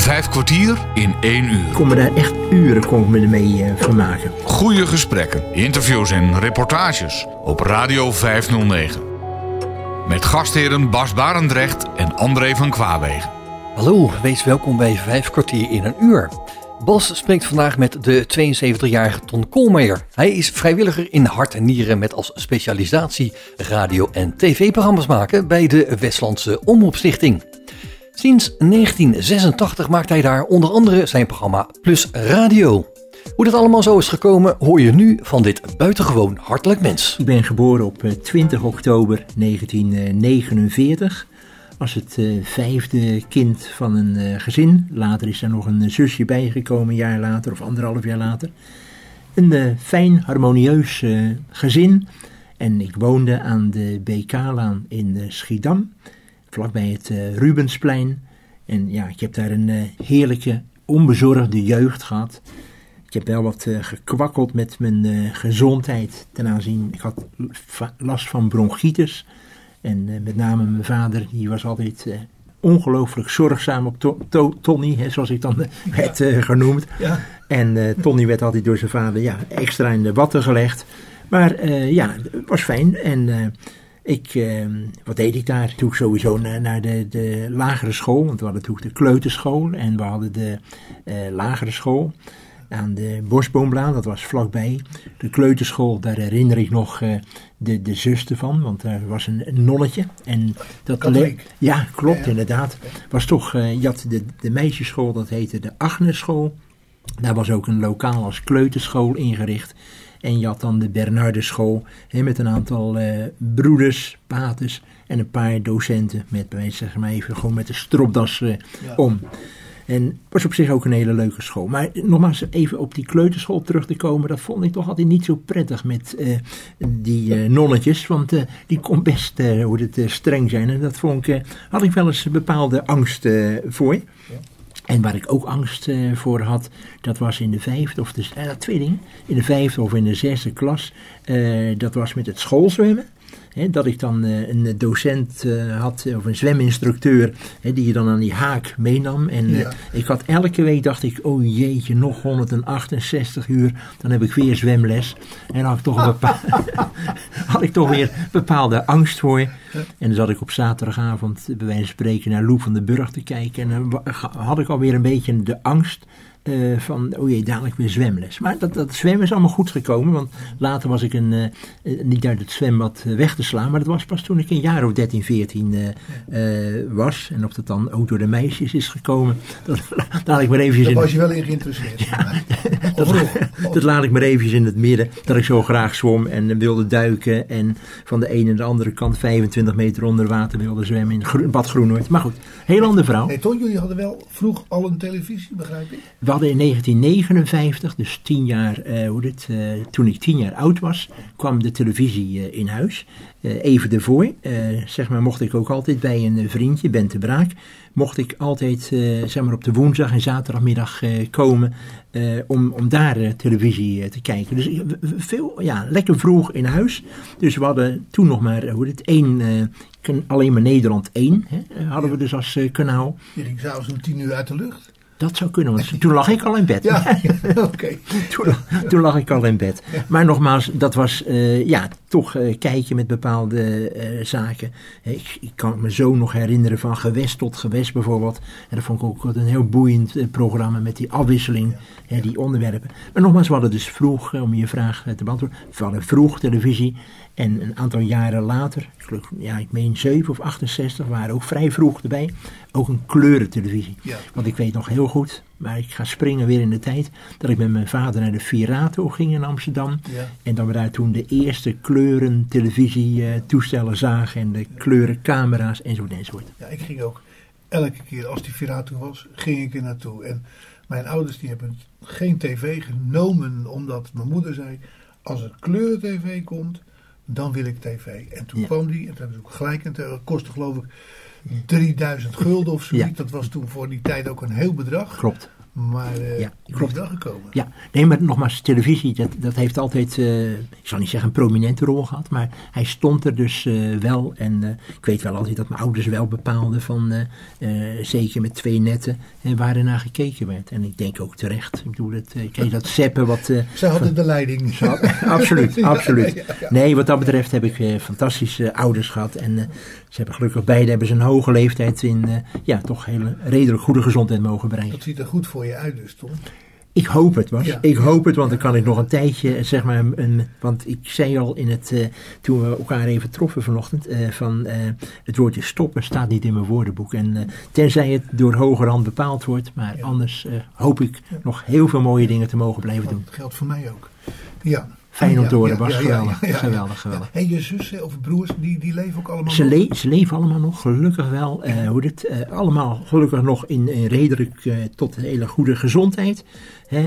Vijf kwartier in één uur. Ik kon me daar echt uren kon ik me ermee uh, vermaken. Goede gesprekken, interviews en reportages op Radio 509. Met gastheren Bas Barendrecht en André van Kwaabegen. Hallo, wees welkom bij Vijf kwartier in een uur. Bas spreekt vandaag met de 72-jarige Ton Koolmeijer. Hij is vrijwilliger in hart en nieren met als specialisatie radio- en tv-programma's maken bij de Westlandse Omroepstichting. Sinds 1986 maakt hij daar onder andere zijn programma Plus Radio. Hoe dat allemaal zo is gekomen hoor je nu van dit buitengewoon hartelijk mens. Ik ben geboren op 20 oktober 1949 was het uh, vijfde kind van een uh, gezin. Later is er nog een zusje bijgekomen, een jaar later of anderhalf jaar later. Een fijn, harmonieus gezin. En ik woonde aan de BK-laan in Schiedam, vlakbij het Rubensplein. En ja, ik heb daar een heerlijke, onbezorgde jeugd gehad. Ik heb wel wat gekwakkeld met mijn gezondheid ten aanzien. Ik had last van bronchitis. En met name mijn vader, die was altijd ongelooflijk zorgzaam op to to Tony, hè, zoals ik dan werd uh, genoemd. Ja. En Tony werd altijd door zijn vader ja, extra in de watten gelegd. Maar ja, het was fijn. En ik, wat deed ik daar? Toen ik sowieso naar, naar de, de, lagere school, want we hadden toen de kleuterschool en we hadden de lagere school aan de Bosboomblaan, dat was vlakbij. De kleuterschool, daar herinner ik nog uh, de, de zuster van, want daar was een, een nonnetje. En dat ja, klopt ja, ja. inderdaad. Was toch, uh, je had de, de meisjesschool, dat heette de Agnesschool. Daar was ook een lokaal als kleuterschool ingericht. En je had dan de Bernardeschool hè, met een aantal uh, broeders, paters en een paar docenten met, zeg maar even, gewoon met de stropdas uh, om. En was op zich ook een hele leuke school. Maar nogmaals, even op die kleuterschool terug te komen, dat vond ik toch altijd niet zo prettig met uh, die uh, nonnetjes. Want uh, die kon best hoe het, streng zijn. En dat vond ik, had ik wel eens bepaalde angst voor. Ja. En waar ik ook angst voor had, dat was in de vijfde of de twee dingen. In de vijfde of in de zesde klas. dat was met het schoolzwemmen dat ik dan uh, een docent uh, had, of een zweminstructeur, die je dan aan die haak meenam. En uh, ik had elke week, dacht ik, oh jeetje, nog 168 uur, dan heb ik weer zwemles. En dan had ik toch, een had ik toch weer bepaalde angst voor. En dan zat ik op zaterdagavond, bij wijze van spreken, naar Lou van den Burg te kijken. En dan had ik alweer een beetje de angst uh, van, oh jee, dadelijk weer zwemles. Maar dat, dat zwemmen is allemaal goed gekomen, want later was ik een, uh, niet uit het zwembad weg te slaan, maar dat was pas toen ik een jaar of 13, 14 uh, was. En of dat dan ook door de meisjes is gekomen, dat laat ik maar eventjes Daar in... was je wel in geïnteresseerd. Ja, dat, dat, laat ik maar eventjes in het midden, dat ik zo graag zwom en wilde duiken en van de ene en de andere kant 25 meter onder water wilde zwemmen in Gro Bad. Maar goed, heel andere vrouw. Nee, toch, jullie hadden wel vroeg al een televisie, begrijp ik? We hadden in 1959, dus tien jaar, uh, hoe dit, uh, toen ik tien jaar oud was, kwam de televisie uh, in huis. even ervoor, zeg maar, mocht ik ook altijd bij een vriendje, Bente Braak, mocht ik altijd, zeg maar, op de woensdag en zaterdagmiddag komen om, om daar televisie te kijken. Dus veel, ja, lekker vroeg in huis. Dus we hadden toen nog maar, hoe dit, één alleen maar Nederland 1 hè, hadden we dus als uh, kanaal. Je ging s'avonds om tien uur uit de lucht? Dat zou kunnen, want toen lag ik al in bed. Ja, oké. Okay. toen, toen, lag ik al in bed. Maar nogmaals, dat was uh, ja, toch uh, kijken met bepaalde uh, zaken. Ik, ik, kan me zo nog herinneren van gewest tot gewest bijvoorbeeld. En dat vond ik ook een heel boeiend programma met die afwisseling, ja. hè, die onderwerpen. Maar nogmaals, we hadden dus vroeg, om je vraag te beantwoorden, we hadden vroeg televisie. En een aantal jaren later, ik, ja, ik meen 7 of 68, waren ook vrij vroeg erbij, ook een kleurentelevisie. Ja. Want ik weet nog heel goed, maar ik ga springen weer in de tijd, dat ik met mijn vader naar de Virato ging in Amsterdam. Ja. En dat we daar toen de eerste kleurentelevisie-toestellen zagen en de kleurencamera's enzovoort enzovoort. Ja, ik ging ook elke keer als die Virato was, ging ik er naartoe. En mijn ouders die hebben geen tv genomen, omdat mijn moeder zei, als er kleuren-tv komt dan wil ik tv. En toen ja. kwam die, en dat hebben ze ook gelijk, en dat kostte geloof ik 3000 gulden of zoiets. Ja. Dat was toen voor die tijd ook een heel bedrag. Klopt. Maar eh Ja, klopt. wel gekomen. Ja, nee, maar nogmaals, televisie, dat, dat heeft altijd, eh, ik zal niet zeggen een prominente rol gehad, maar hij stond er dus eh, wel. En ik weet wel altijd dat mijn ouders wel bepaalden van, zeker met twee netten, eh, waar er naar gekeken werd. En ik denk ook terecht. Ik bedoel, het, eh, kijk, dat zeppen wat... Zij hadden de leiding. absoluut, Ja, absoluut. ja, ja. Nee, wat dat betreft heb ik fantastische ouders gehad. En ze hebben gelukkig beide hebben ze een hoge leeftijd in, eh, ja, toch hele redelijk goede gezondheid mogen bereiken. Dat ziet er goed voor je uit dus, Tom. Ik hoop het, was. Ja. Ik hoop het, want dan kan ik nog een tijdje, eh, zeg maar, een, want ik zei al in het, eh, toen we elkaar even troffen vanochtend, van het woordje stoppen staat niet in mijn woordenboek. En tenzij het door hogerhand bepaald wordt, maar Ja. anders hoop ik nog heel veel mooie dingen te mogen blijven doen. Dat geldt voor mij ook. Ja. Fijn om te horen, Ja, Bas. ja, ja, Geweldig, geweldig, geweldig. En je zussen of broers, die, die leven ook allemaal Ze, le- ze leven allemaal nog, gelukkig wel. eh, hoe dit, eh, allemaal gelukkig nog in, in redelijk eh, tot hele goede gezondheid. Hè,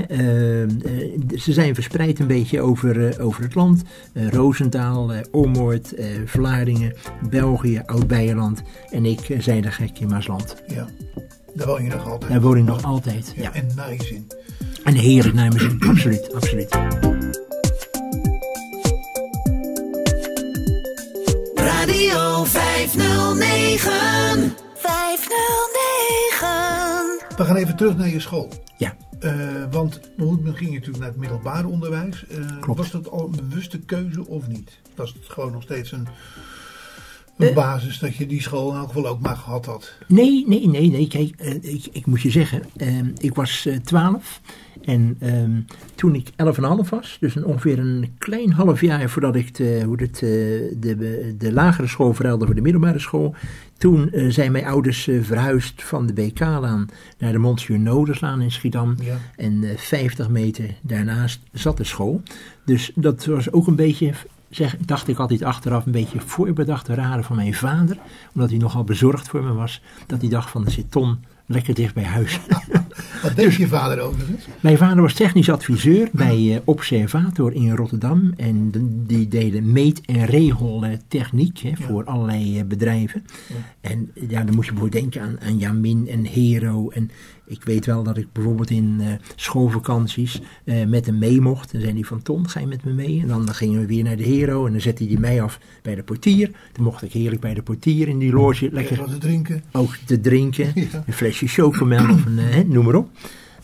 ze zijn verspreid een beetje over, over het land. Roosendaal, Ommoord, Vlaardingen, België, Oud-Beijerland. En ik zei de gek in Maasland. Ja. Daar woon je nog altijd. Daar woon ik nog altijd. Ja, Ja. En in. En heerlijk naar mijn zin. Absoluut, absoluut. Radio 509. 509. We gaan even terug naar je school. Ja. Eh, want hoe ging je natuurlijk naar het middelbare onderwijs. Eh, Klopt. Was dat al een bewuste keuze of niet? Was het gewoon nog steeds een, een Eh. basis dat je die school in elk geval ook maar gehad had? Nee, nee, nee, nee. Kijk, ik, ik moet je zeggen, ik was eh, 12 en ehm, toen ik 11,5 was, dus een, ongeveer een klein half jaar voordat ik de, hoe het, eh, de, de lagere school verhuilde voor de middelbare school, toen eh, zijn mijn ouders eh, verhuisd van de BK-laan naar de Monsieur Noderslaan in Schiedam. Ja. En eh, 50 meter daarnaast zat de school. Dus dat was ook een beetje, zeg, dacht ik altijd achteraf, een beetje voorbedachte raden van mijn vader. Omdat hij nogal bezorgd voor me was. Dat hij dacht van, er zit Ton lekker dicht bij huis. Wat deed je vader overigens? Mijn vader was technisch adviseur bij eh, Observator in Rotterdam. En de- die deden meet- en regeltechniek hè, voor allerlei eh, bedrijven. En ja, dan moet je bijvoorbeeld denken aan, aan Jamin en Hero. En ik weet wel dat ik bijvoorbeeld in eh, schoolvakanties eh, met hem mee mocht. Dan zei hij van Tom, ga je met me mee? En dan gingen we weer naar de Hero. En dan zette hij mij af bij de portier. Dan mocht ik heerlijk bij de portier in die loge lekker Wat te drinken? ook te drinken. Ja. Een flesje chocomel of een, eh, noem maar op.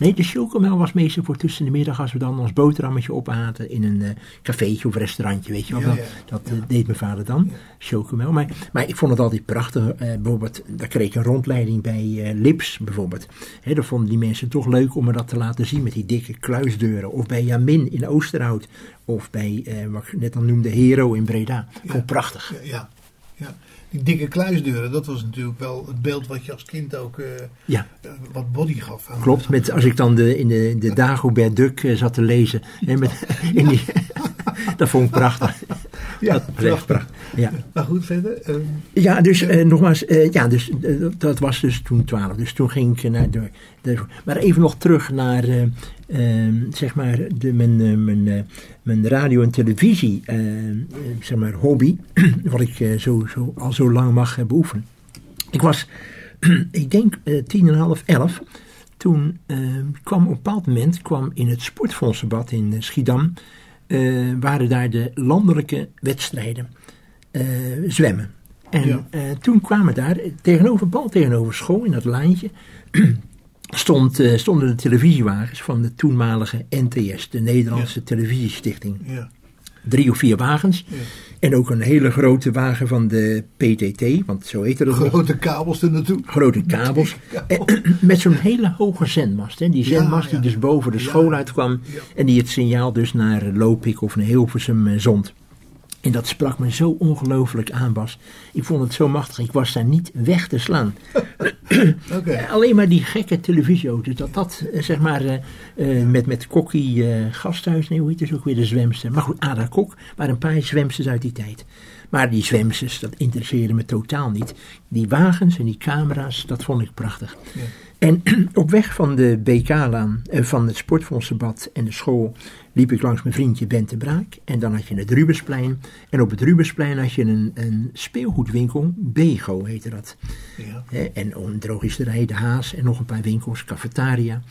Nee, de chocomel was meestal voor tussen de middag als we dan ons boterhammetje opaten in een eh cafeetje of restaurantje, weet je wel. Ja, dat ja. eh, deed mijn vader dan, chocomel. Maar, maar ik vond het altijd prachtig. eh, bijvoorbeeld, daar kreeg ik een rondleiding bij Lips bijvoorbeeld. Hè, dat vonden die mensen toch leuk om me dat te laten zien met die dikke kluisdeuren. Of bij Jamin in Oosterhout. Of bij, wat ik net al noemde, Hero in Breda. Vond prachtig. Ja, ja. Die dikke kluisdeuren, dat was natuurlijk wel het beeld wat je als kind ook eh, Ja. eh, wat body gaf. Aan Klopt, met, als ik dan de, in de, de Dagobert Duck eh, zat te lezen. Hè, met, in die, dat vond ik prachtig. Ja, prachtig. Ja, Maar goed, verder. eh, ja dus eh, nogmaals, eh, ja, dus, eh, dat was dus toen 12. Dus toen ging ik naar de, de- Maar even nog terug naar, eh, eh, zeg maar, de, mijn, mijn, mijn radio- en televisie, zeg maar, hobby. wat ik zo, zo, al zo lang mag beoefenen. Ik was, ik denk, tien en half, elf. Toen eh, kwam op een bepaald moment kwam in het sportfondsdebat in Schiedam. Eh, waren daar de landelijke wedstrijden eh, zwemmen. En Ja. eh, toen kwamen daar tegenover bal tegenover school in dat lijntje. Stond, stonden de televisiewagens van de toenmalige NTS, de Nederlandse Televisiestichting ja. drie of vier wagens. En ook een hele grote wagen van de PTT, want zo heette dat nog. Grote kabels er naartoe. Grote kabels. En, met zo'n hele hoge zendmast. Hè. Die zendmast ja. die dus boven de school uitkwam. En die het signaal dus naar Lopik of naar Hilversum eh, zond. En dat sprak me zo ongelooflijk aan, Bas. Ik vond het zo machtig. Ik was daar niet weg te slaan. Alleen maar die gekke televisieauto's. Dat dat, eh, zeg maar, eh, eh, met, met Kokkie Gasthuis, nee, hoe heet het ook weer, de zwemster. Maar goed, Ada Kok waren een paar zwemsters uit die tijd. Maar die zwemsters, dat interesseerde me totaal niet. Die wagens en die camera's, dat vond ik prachtig. Ja. En op weg van de BK-laan, van het sportfondsdebat en de school, liep ik langs mijn vriendje Bente Braak. En dan had je het Rubensplein. En op het Rubensplein had je een, een speelgoedwinkel, Bego heette dat. Ja. En een drogisterij, De Haas en nog een paar winkels, cafetaria.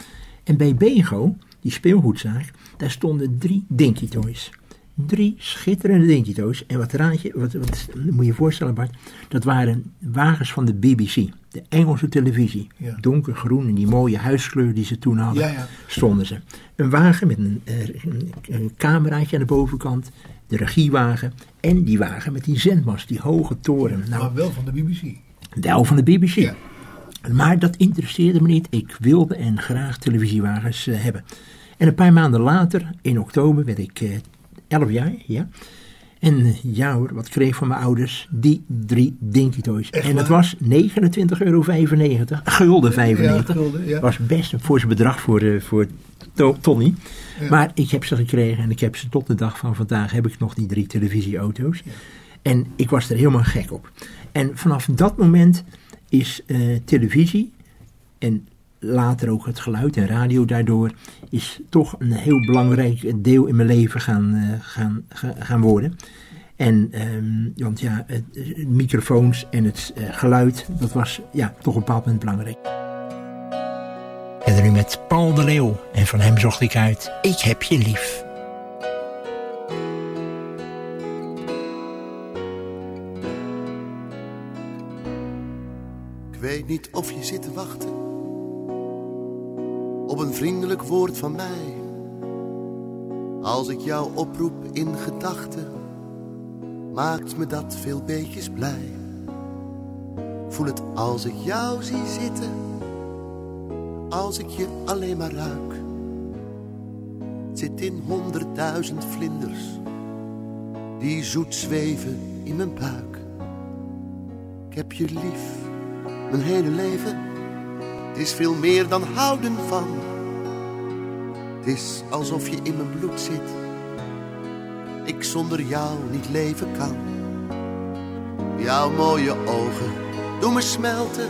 En bij Bego, die speelgoedzaak, daar stonden drie Dinky Toys. Drie schitterende Dinky Toys. En wat raad je, wat, wat moet je je voorstellen Bart, dat waren wagens van de BBC, de Engelse televisie. Ja. Donkergroen en die mooie huiskleur die ze toen hadden, Ja, ja. stonden ze. Een wagen met een, eh, een, een cameraatje aan de bovenkant, de regiewagen en die wagen met die zendmast, die hoge toren. Nou, Maar wel van de BBC. wel van de BBC. Maar dat interesseerde me niet. Ik wilde en graag televisiewagens eh, hebben. En een paar maanden later, in oktober, werd ik eh 11 jaar. Ja. En eh, ja hoor, wat kreeg ik van mijn ouders? Die drie Dinky Toys. Echt en het waar? was 29,95 euro. Gulden 95. Ja, gulden, ja. was best een forse bedrag voor, eh, voor To- Tony. Ja. Maar ik heb ze gekregen en ik heb ze tot de dag van vandaag heb ik nog die drie televisieauto's. En ik was er helemaal gek op. En vanaf dat moment is eh, televisie en later ook het geluid en radio daardoor is toch een heel belangrijk deel in mijn leven gaan, eh, gaan, ga- gaan worden. En, ehm, want ja, het, microfoons en het eh, geluid, dat was ja, toch op een bepaald moment belangrijk. En nu met Paul de Leeuw. En van hem zocht ik uit, ik heb je lief. Ik weet niet of je zit te wachten op een vriendelijk woord van mij. Als ik jou oproep in gedachten, maakt me dat veel beetjes blij. Voel het als ik jou zie zitten, als ik je alleen maar ruik. Zit in honderdduizend vlinders, die zoet zweven in mijn buik. Ik heb je lief mijn hele leven. Het is veel meer dan houden van. Is alsof je in mijn bloed zit. Ik zonder jou niet leven kan. Jouw mooie ogen doen me smelten.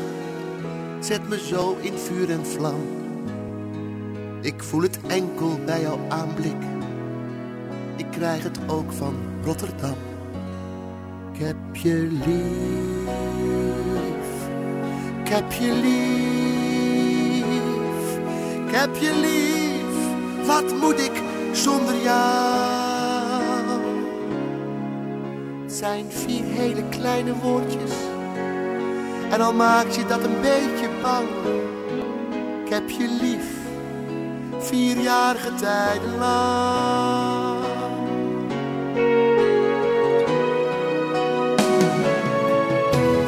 Zet me zo in vuur en vlam. Ik voel het enkel bij jouw aanblik. Ik krijg het ook van Rotterdam. Ik heb je lief. Ik heb je lief, ik heb je lief. Wat moet ik zonder jou? Het zijn vier hele kleine woordjes. En al maakt je dat een beetje bang. Ik heb je lief, vierjarige tijden lang.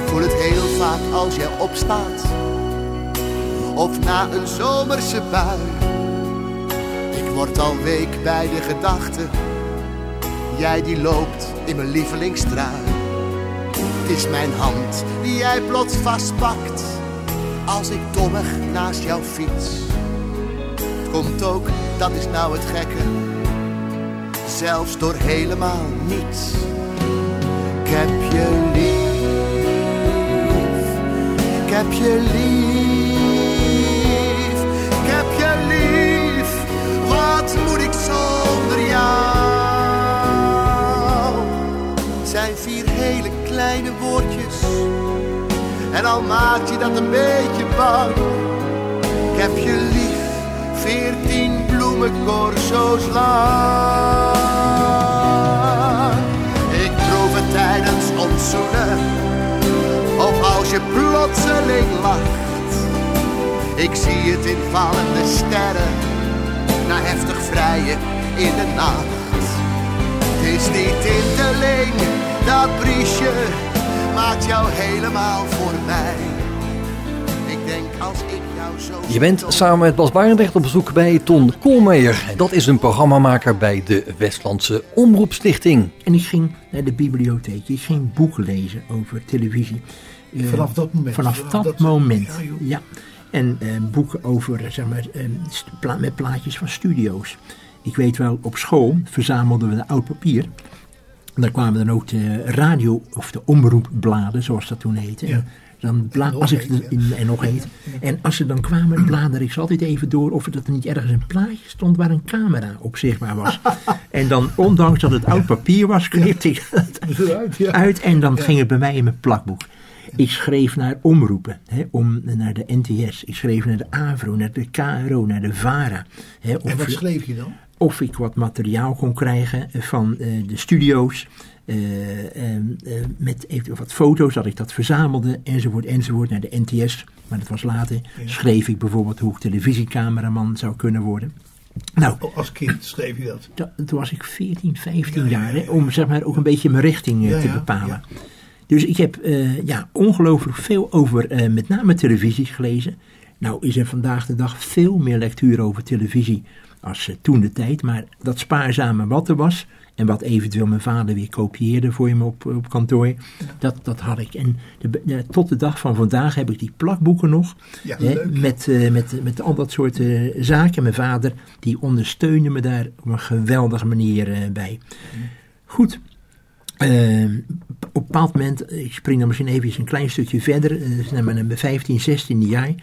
voel het heel vaak als jij opstaat. Of na een zomerse bui. Word al week bij de gedachte. Jij die loopt in mijn lievelingstrui. Het is mijn hand die jij plots vastpakt. Als ik dommig naast jou fiets. Het komt ook, dat is nou het gekke. Zelfs door helemaal niets. Ik heb je lief. Ik heb je lief, Wat moet ik zonder jou? Het zijn vier hele kleine woordjes. En al maakt je dat een beetje bang. Ik heb je lief, veertien bloemencorso's lang. Ik proef het tijdens ons zoenen. Of als je plotseling lacht. Ik zie het in vallende sterren. Heftig vrijen in de nacht. Het is niet tinteling, dat briesje maakt jou helemaal voor mij. Ik denk als ik jou zo... Je bent samen met Bas Barendrecht op bezoek bij Ton Koolmeijer. Dat is een programmamaker bij de Westlandse Omroepstichting. En ik ging naar de bibliotheek. Ik ging boeken lezen over televisie. Eh, Vanaf dat moment. Vanaf Vanaf dat, dat- moment. ja, joh. Ja. En eh, boeken over, eh, zeg maar, eh, pla- met plaatjes van studio's. Ik weet wel, op school verzamelden we oud papier. En daar kwamen dan ook de radio, of de omroepbladen, zoals dat toen heette. Ja. En Dan nog als ik heet, in- en nog heet. En als ze dan kwamen, bladerde ik ze altijd even door of er dat er niet ergens een plaatje stond waar een camera op zichtbaar was. en dan, ondanks dat het oud papier was, knipte ik het uit en dan ging het bij mij in mijn plakboek. Ik schreef naar omroepen, hè, om, naar de NTS. Ik schreef naar de AVRO, naar de KRO, naar de VARA. Hè, En of, wat schreef je dan? of ik wat materiaal kon krijgen van eh, de studio's. eh, eh, eh, met eventueel wat foto's, dat ik dat verzamelde, enzovoort, enzovoort, naar de NTS. Maar dat was later. Schreef ik bijvoorbeeld hoe ik televisiecameraman zou kunnen worden. Nou, Oh, als kind schreef je dat. da- toen was ik 14, 15 jaar, hè, om zeg maar ook een beetje mijn richting eh, te bepalen. Dus ik heb eh, ja, ongelooflijk veel over eh, met name televisie gelezen. Nou is er vandaag de dag veel meer lectuur over televisie als eh, toen de tijd. Maar dat spaarzame wat er was en wat eventueel mijn vader weer kopieerde voor hem op, op kantoor, dat, dat had ik. En de, ja, tot de dag van vandaag heb ik die plakboeken nog. Ja, hè, met, met, met al dat soort zaken. Mijn vader die ondersteunde me daar op een geweldige manier bij. Goed. Eh, op een bepaald moment, ik spring dan misschien even een klein stukje verder, eh, dus naar mijn 15, 16 jaar,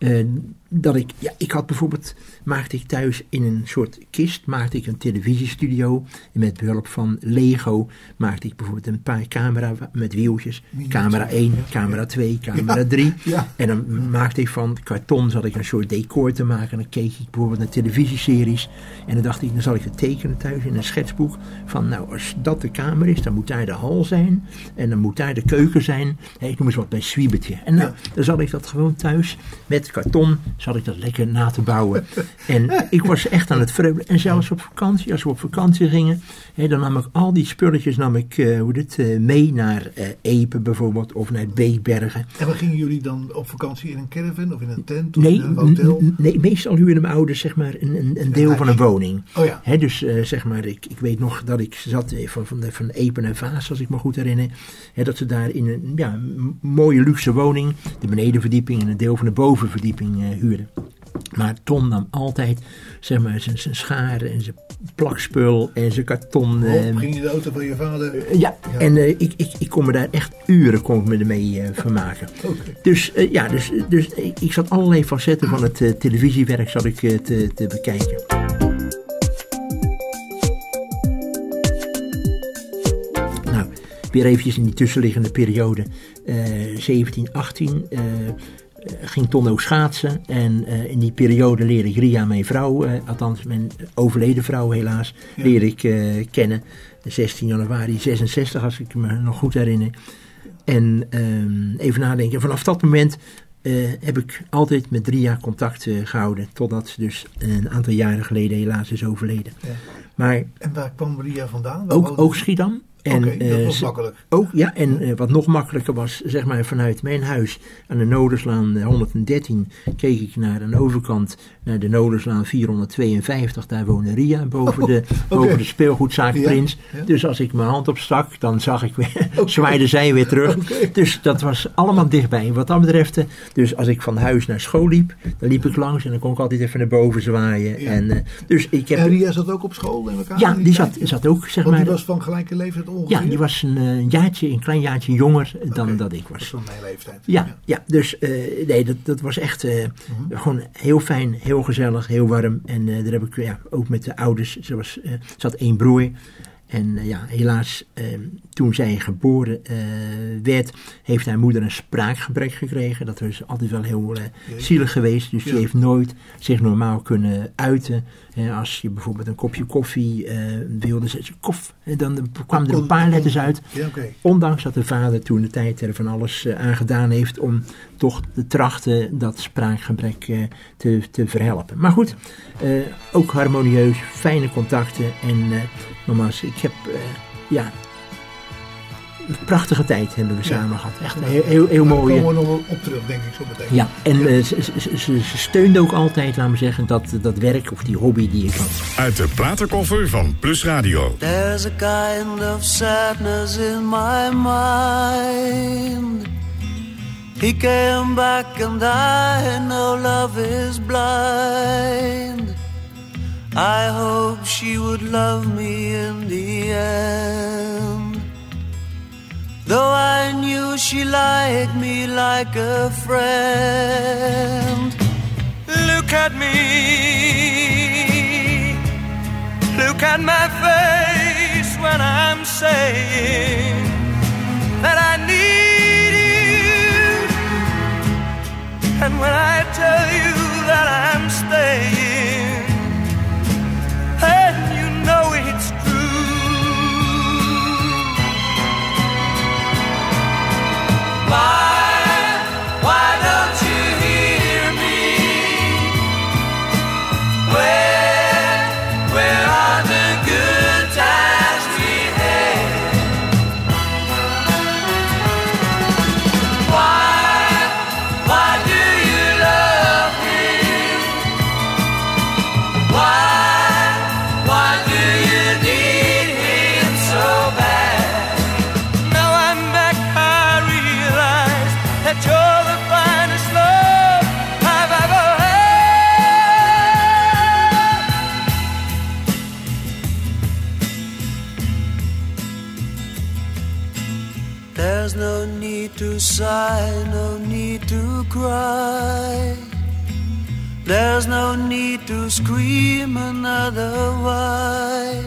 eh, dat ik, ja, ik had bijvoorbeeld, maakte ik thuis in een soort kist, maakte ik een televisiestudio, en met behulp van Lego maakte ik bijvoorbeeld een paar camera met wieltjes, camera 1, camera 2, camera 3, ja. en dan maakte ik van karton, zat ik een soort decor te maken. En dan keek ik bijvoorbeeld naar televisieseries. En dan dacht ik, dan zal ik het tekenen thuis in een schetsboek. Van nou, als dat de kamer is, dan moet daar de hal zijn. En dan moet daar de keuken zijn. Hé, ik noem eens wat bij Swiebertje. En nou, dan zat ik dat gewoon thuis met karton. Zat ik dat lekker na te bouwen. En ik was echt aan het vreugden. En zelfs op vakantie, als we op vakantie gingen. Hé, dan nam ik al die spulletjes nam ik, eh, hoe dit, eh, mee naar eh Epe bijvoorbeeld. Of naar Beekbergen. En waar gingen jullie dan op vakantie in een caravan of in een tent of Nee, in een hotel? nee, meestal huurden mijn ouders zeg maar een, een, een deel van een woning. Oh ja. Hè, dus zeg maar, ik, ik weet nog dat ik zat van, van, de, van Epen en Vaas, als ik me goed herinner. Hè, dat ze daar in een ja, mooie luxe woning, de benedenverdieping en een deel van de bovenverdieping eh, huurden. Maar Ton nam altijd zeg maar, zijn, zijn scharen en zijn plakspul en zijn karton. eh, Hop, ging je de auto van je vader? ja, en eh, ik, ik, ik kon me daar echt uren kon ik me ermee eh, vermaken. Oké. Dus eh, ja, dus, dus ik, ik zat allerlei facetten van het eh, televisiewerk zat ik, eh, te, te bekijken. Nou, weer eventjes in die tussenliggende periode. eh 17, 18 eh, eh, ging Ton ook schaatsen. En eh, in die periode leerde ik Ria, mijn vrouw, eh, althans mijn overleden vrouw helaas, leerde ik eh, kennen. 16 januari 66, als ik me nog goed herinner. En ehm, even nadenken, vanaf dat moment heb ik altijd met Ria contact eh, gehouden. Totdat ze dus een aantal jaren geleden helaas is overleden. Ja. Maar En waar kwam Maria vandaan? Waar ook, ook? Schiedam. Dat eh, was makkelijk. ook, ja, en eh, wat nog makkelijker was, zeg maar vanuit mijn huis aan de Noderslaan eh, 113 keek ik naar een overkant, naar de Noderslaan 452. Daar woonde Ria boven de, boven de speelgoedzaak Ja, Prins. ja. Dus als ik mijn hand opstak, dan zag ik weer, zwaaide zij weer terug. Dus dat was allemaal dichtbij. Wat dat betreft, eh, dus als ik van huis naar school liep, dan liep ik langs en dan kon ik altijd even naar boven zwaaien. Ja. En, eh, dus ik heb, En Ria zat ook op school in elkaar? ja, in die zat, zat ook, zeg maar. die was van gelijke leeftijd ongeveer? Ja, die was een eh, jaartje, een klein jaartje jonger dan dat ik Dat is was. van mijn leeftijd. Ja, ja dus eh, nee, dat, dat was echt eh, gewoon heel fijn, heel gezellig, heel warm. En daar heb ik ja, ook met de ouders, ze, was, had één broer. En eh, ja, helaas, eh, toen zij geboren eh, werd, heeft haar moeder een spraakgebrek gekregen. Dat is altijd wel heel eh, zielig geweest. Dus die heeft nooit zich normaal kunnen uiten. Als je bijvoorbeeld een kopje koffie wilde, zei ze kof. En dan kwamen er een paar letters uit. Ja. Ondanks dat de vader toen de tijd er van alles aan gedaan heeft om toch te trachten dat spraakgebrek eh, te, te verhelpen. Maar goed, eh, ook harmonieus, fijne contacten en eh, nogmaals, ik heb eh, ja, een prachtige tijd hebben we samen gehad. Echt een heel, heel, heel Daar mooi. komen we nog wel op terug, denk ik, zo meteen. Ja, en eh, ze, ze steunde ook altijd, laten we zeggen, dat, dat werk of die hobby die ik had. Uit de platenkoffer van Plus Radio. There's a kind of sadness in my mind. He came back and I know love is blind. I hope she would love me in the end. Though I knew she liked me like a friend. Look at me. Look at my face when I'm saying that I need when I tell you that I'm staying, another why.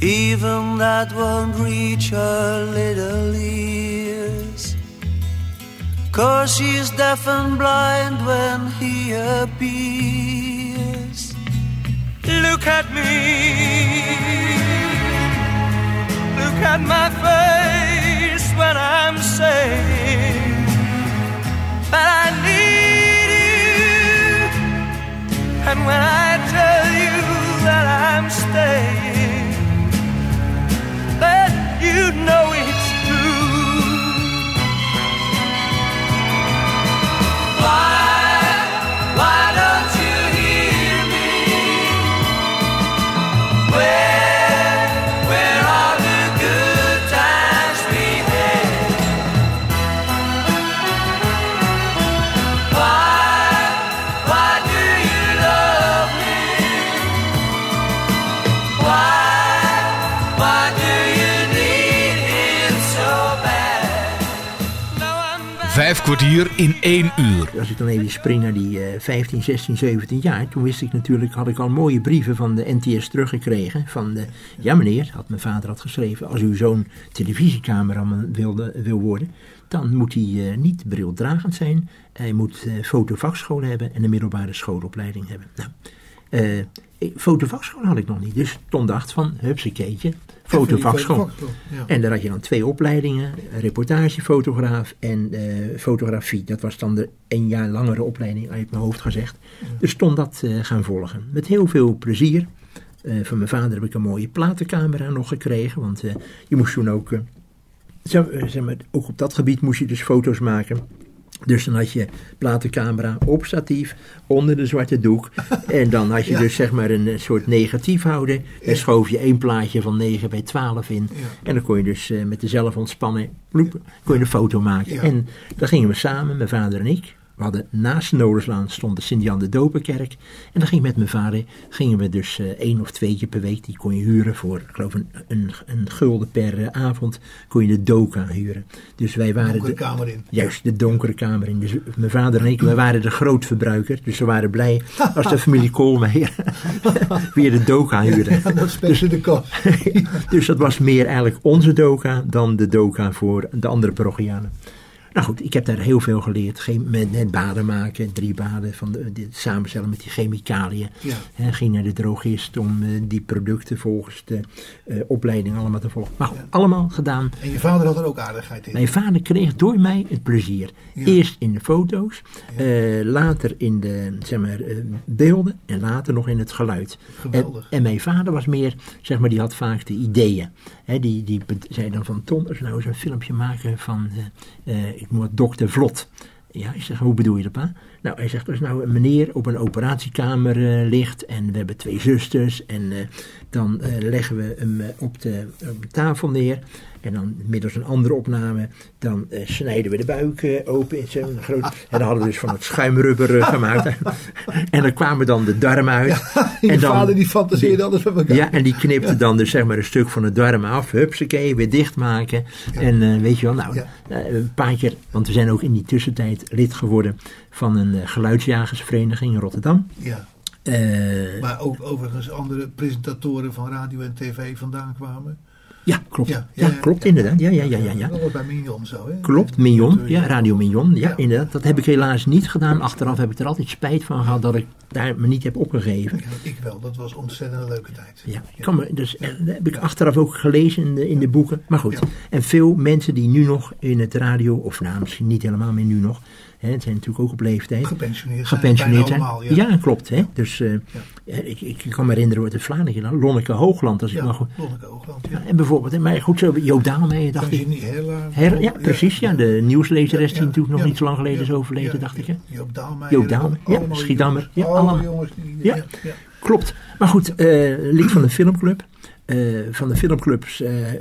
Even that won't reach her little ears. Cause she's deaf and blind when he appears. Look at me. Look at my face when I'm saying that I need And when I tell you that I'm staying, then you know it's true. Why, kwartier in één uur. Als ik dan even spring naar die eh, 15, 16, 17 jaar, toen wist ik natuurlijk, had ik al mooie brieven van de NTS teruggekregen. Van de, ja meneer, had mijn vader had geschreven, als uw zoon televisiecameraman wilde, wil worden, dan moet hij eh, niet brildragend zijn. Hij moet eh fotovakschool hebben en een middelbare schoolopleiding hebben. Nou, eh, fotovakschool had ik nog niet, dus Tom dacht van, hupsekeetje, fotovakschool. ja. En daar had je dan twee opleidingen, reportagefotograaf en eh, fotografie. Dat was dan de een jaar langere opleiding uit mijn hoofd gezegd. Dus stond dat eh, gaan volgen. Met heel veel plezier. Eh, van mijn vader heb ik een mooie platencamera nog gekregen. Want je moest toen ook, zeg maar, ook op dat gebied moest je dus foto's maken. Dus dan had je platencamera op statief, onder de zwarte doek. En dan had je Ja. dus zeg maar een eh, soort negatiefhouder. Daar schoof je één plaatje van 9 bij 12 in. Ja. En dan kon je dus eh, met de zelf ontspannen bloep, kon je een foto maken. Ja. En dan gingen we samen, mijn vader en ik. We hadden naast de Noorderslaan stond de Sint-Jan de Dopenkerk. En dan ging met mijn vader, gingen we dus eh, één of twee keer per week, die kon je huren voor, ik geloof een, een, een gulden per eh, avond, kon je de doka huren. Dus wij waren Donkere de, kamer in. Juist, de donkere kamer in. Dus mijn vader en ik, we waren de grootverbruiker. Dus we waren blij als de familie Koolmeijer weer de doka huurde. Ja, dat speelde de kast. dus dat was meer eigenlijk onze doka dan de doka voor de andere parochianen. Nou goed, ik heb daar heel veel geleerd. Met, baden maken, drie baden, van de, dit samenstellen met die chemicaliën. Ja. Ging naar de drogist om eh, die producten volgens de eh, opleiding allemaal te volgen. Maar goed, allemaal gedaan. En je vader had er ook aardigheid in. Mijn vader kreeg door mij het plezier. Ja. Eerst in de foto's, eh, later in de zeg maar, eh, beelden en later nog in het geluid. En, Geweldig. en mijn vader was meer, zeg maar, die had vaak de ideeën. Die, die zei dan van Tom, als we nou eens een filmpje maken van, eh, eh, ik noem het dokter Vlot. Ja, ik zeg, hoe bedoel je dat, pa? Nou, hij zegt, als nou een meneer op een operatiekamer eh, ligt en we hebben twee zusters en eh, dan eh, leggen we hem eh, op, de, op de tafel neer en dan middels een andere opname, dan eh, snijden we de buik open zo'n groot... En dan hadden we dus van het schuimrubber gemaakt. en dan kwamen dan de darmen uit. je en dan, vader die fantaseerde alles met elkaar. ja, en die knipte dan dus zeg maar een stuk van de darm af. Hupsakee, weer dichtmaken. En weet je wel, nou, een paar keer... Want we zijn ook in die tussentijd lid geworden van een geluidsjagersvereniging in Rotterdam. Ja. Eh, Maar ook overigens andere presentatoren van radio en tv vandaan kwamen. Ja, klopt. Ja, Ja, ja, ja, klopt inderdaad. Ja, ja, ja, ja, ja. Dat was bij Mignon zo, hè? Klopt, Mignon. Ja, Radio Mignon. Ja, inderdaad. Dat heb ik helaas niet gedaan. Achteraf heb ik er altijd spijt van gehad dat ik daar me niet heb opgegeven. Ik wel, dat was ontzettend een leuke tijd. Ja, kan me, dus, eh, dat heb ik achteraf ook gelezen in de, in de boeken. Maar goed, en veel mensen die nu nog in het radio, of nou misschien niet helemaal meer nu nog, hè, het zijn natuurlijk ook op leeftijd. Gepensioneerd zijn, Gepensioneerd zijn. allemaal, ja. ja. klopt. Hè? Dus ja, ik, ik kan me herinneren uit het Vlaanderen, Lonneke Hoogland. Als ik goed, Lonneke Oogland, ja, ja. en bijvoorbeeld, maar goed, zo, Joop Daalmeijer dacht ik. Her, ja, precies. Ja, de nieuwslezeres die natuurlijk nog niet zo lang geleden is overleden, dacht ik. Hè? Joop Daalmeijer. Joop Daalmeijer, ja, Schiedammer, ja, allemaal jongens die... Ja. Klopt. Maar goed, eh, lid van de filmclub. Eh, van de filmclubs eh,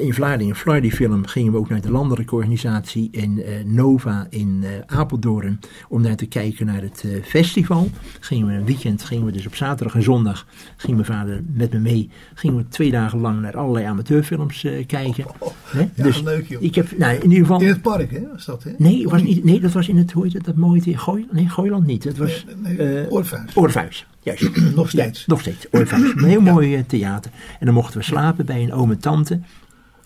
in Vlaardingen, Flardy Film, gingen we ook naar de landelijke organisatie in Nova in Apeldoorn. Om daar te kijken naar het festival. Gingen we een weekend, gingen we dus op zaterdag en zondag, ging mijn vader met me mee. Gingen we twee dagen lang naar allerlei amateurfilms kijken. Hè? ja, dus leuk, joh. ik heb, nou in ieder geval... In het park, hè, was dat, hè? Nee, was niet, nee, dat was in het, hoe heet het, dat mooie, Gooi, nee, Gooiland niet. Het was Nee, nee, Oorvuis. Juist. Nog steeds. Ja, nog steeds. Een heel mooi eh, theater. En dan mochten we slapen bij een oom en tante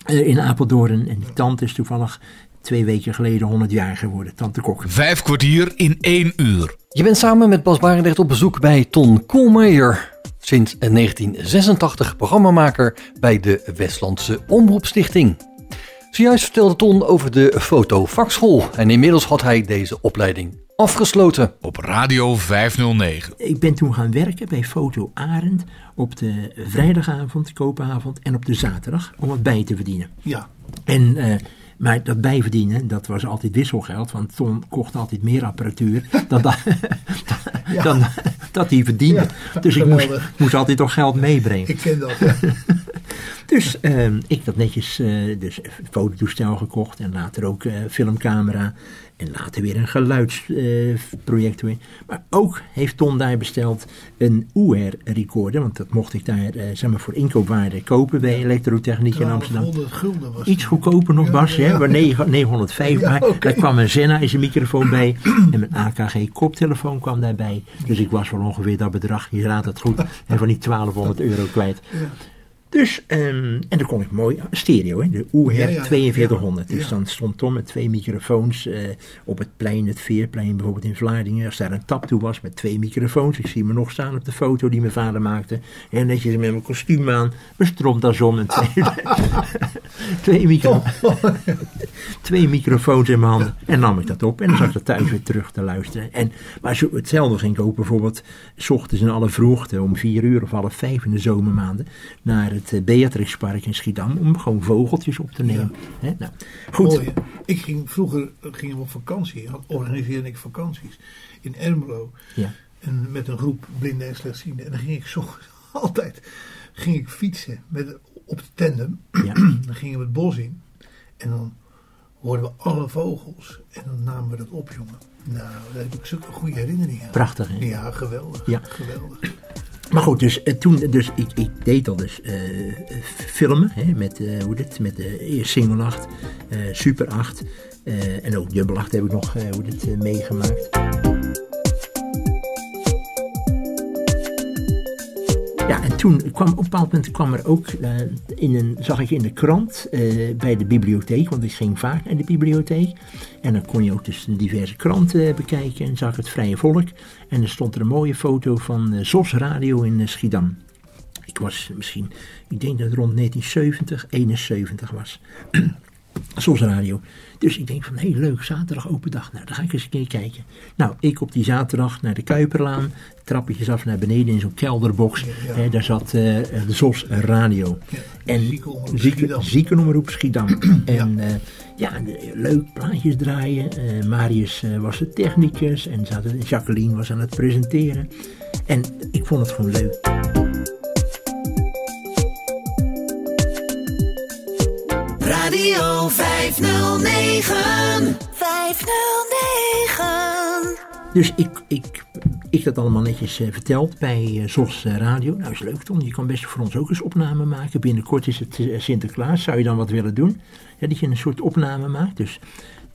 eh, in Apeldoorn. En die tante is toevallig twee weken geleden 100 jaar geworden, tante Kok. Vijf kwartier in één uur. Je bent samen met Bas Barendrecht op bezoek bij Ton Koolmeijer. Sinds 1986 programmamaker bij de Westlandse Omroepstichting. Zojuist vertelde Ton over de fotovakschool en inmiddels had hij deze opleiding afgesloten. Op Radio 509. Ik ben toen gaan werken bij Foto Arend op de vrijdagavond, koopavond en op de zaterdag om wat bij te verdienen. Ja. En, eh, maar dat bijverdienen, dat was altijd wisselgeld, want Ton kocht altijd meer apparatuur dan, dat, dan dat hij verdiende. Ja, dus ik moest, moest altijd toch geld meebrengen. Ik ken dat, ja. Dus ehm, ik dat netjes, eh, dus fototoestel gekocht en later ook eh, filmcamera. En later weer een geluidsprojector. maar ook heeft Ton daar besteld een UR recorder. Want dat mocht ik daar eh, zeg maar voor inkoopwaarde kopen bij Elektrotechniek in Amsterdam. 1200 gulden was Iets goedkoper nog Ja, Bas, ja. hè, waar 9, 905. Ja, maar daar kwam een Zenna in zijn microfoon bij. en mijn AKG koptelefoon kwam daarbij. Dus ik was wel ongeveer dat bedrag, je raadt het goed, en van die 1200 euro kwijt. Dus, ehm, en dan kon ik mooi, stereo, hè, de Ja, ja, 4200. ja, Dus dan stond Tom met twee microfoons eh, op het plein, het Veerplein bijvoorbeeld in Vlaardingen. Als daar een tap toe was met twee microfoons. Ik zie me nog staan op de foto die mijn vader maakte. En netjes met mijn kostuum aan, mijn stropdas om en twee, twee, micro, twee microfoons in mijn handen. En nam ik dat op en dan zat ik thuis weer terug te luisteren. En, maar zo, hetzelfde ging ik ook bijvoorbeeld s ochtends in alle vroegte om vier uur of half vijf in de zomermaanden naar het eh, Beatrixpark in Schiedam om gewoon vogeltjes op te nemen. Nou, goed. Mooi? Ik ging vroeger gingen we op vakantie, organiseerde ik vakanties in Ermelo. Ja. En met een groep blinden en slechtzienden. En dan ging ik zo altijd ging ik fietsen met, op de tandem. Ja. Dan gingen we het bos in. En dan hoorden we alle vogels. En dan namen we dat op, jongen. Nou, daar heb ik zulke goede herinneringen aan. Prachtig, hè? Ja, geweldig. Ja. Geweldig. Maar goed, dus eh, toen, dus ik, ik deed al dus eh, filmen, hè, met, eh, hoe dit, met de eerste single 8, eh, super 8 eh, en ook dubbel 8 heb ik nog, hoe dit, meegemaakt. Ja, en toen kwam op een bepaald moment kwam er ook, eh, in een, zag ik in de krant eh, bij de bibliotheek, want ik ging vaak naar de bibliotheek. En dan kon je ook dus diverse kranten eh, bekijken en zag het Vrije Volk. En er stond er een mooie foto van ZOS Radio in Schiedam. Ik was misschien, ik denk dat het rond 1970, 71 was. Soms radio. Dus ik denk van, hé leuk, zaterdag open dag. Nou, dan ga ik eens een keer kijken. Nou, ik op die zaterdag naar de Kuiperlaan. Trappetjes af naar beneden in zo'n kelderbox. Ja. Hè, daar zat eh, de ZOS radio. Ja, en ziekenomroep zieke, Schiedam. ziekenomroep Schiedam. en ja, ja de- leuk plaatjes draaien. Eh, Marius eh, was de technicus. En Jacqueline was aan het presenteren. En ik vond het gewoon leuk. Radio 509. 509. Dus ik, ik, ik dat allemaal netjes eh, verteld bij eh, ZOS eh, Radio. Nou, is leuk Ton, je kan best voor ons ook eens opname maken. Binnenkort is het Sinterklaas, zou je dan wat willen doen? Ja, dat je een soort opname maakt. Dus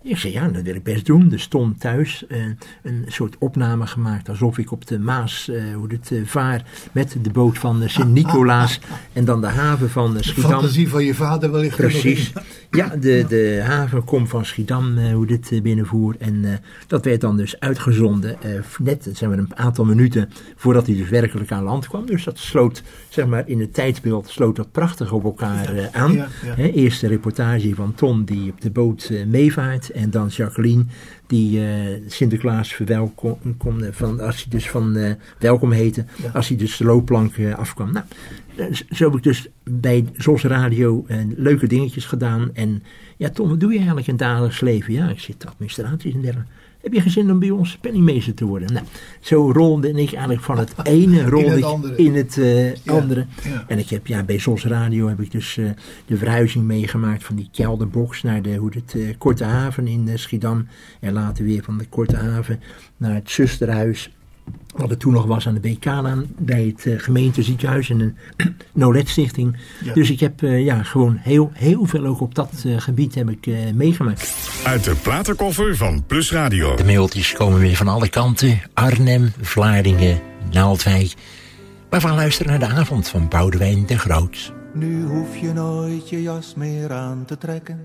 Ik zei, ja, dat wil ik best doen. Er stond thuis eh, een soort opname gemaakt alsof ik op de Maas, eh, hoe het eh, vaar, met de boot van Sint-Nicolaas en dan de haven van eh, De Schiedam. fantasie van je vader wellicht. Precies. Ja, de, de haven komt van Schiedam, hoe dit binnenvoer. En dat werd dan dus uitgezonden, net zeg maar, een aantal minuten voordat hij dus werkelijk aan land kwam. Dus dat sloot, zeg maar, in het tijdsbeeld sloot dat prachtig op elkaar aan. ja, ja. Hè, eerst de reportage van Ton die op de boot eh, En dan Jacqueline die eh, Sinterklaas verwelkomde, van, als hij dus van eh, welkom heette, als hij dus de loopplank eh, afkwam. Nou, zo heb ik dus bij ZOS Radio leuke dingetjes gedaan. En ja, Tom, wat doe je eigenlijk in het dagelijks leven? Ja, ik zit administratie en dergelijke. Heb je geen zin om bij ons penningmeester te worden? Nou, zo rolde ik eigenlijk van het ene rolde ik andere. in het eh, Ja, andere. ja. En ik heb ja, bij ZOS Radio heb ik dus eh, de verhuizing meegemaakt van die kelderbox naar de hoe het, eh, Korte Haven in Schiedam. En later weer van de Korte Haven naar het zusterhuis. Wat er toen nog was aan de BK-laan bij het eh, gemeenteziekenhuis en de Nolet Stichting. Ja. Dus ik heb eh, ja, gewoon heel, heel veel ook op dat eh, gebied heb ik, eh, meegemaakt. Uit de platenkoffer van Plus Radio. De mailtjes komen weer van alle kanten. Arnhem, Vlaardingen, Naaldwijk. Maar we luisteren naar de avond van Boudewijn de Groot. Nu hoef je nooit je jas meer aan te trekken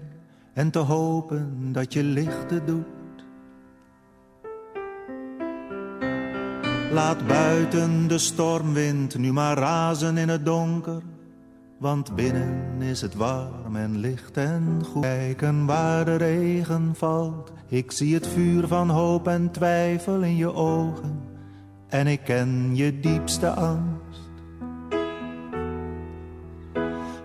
en te hopen dat je lichten doet. Laat buiten de stormwind nu maar razen in het donker, want binnen is het warm en licht en goed. Kijken waar de regen valt, ik zie het vuur van hoop en twijfel in je ogen en ik ken je diepste angst.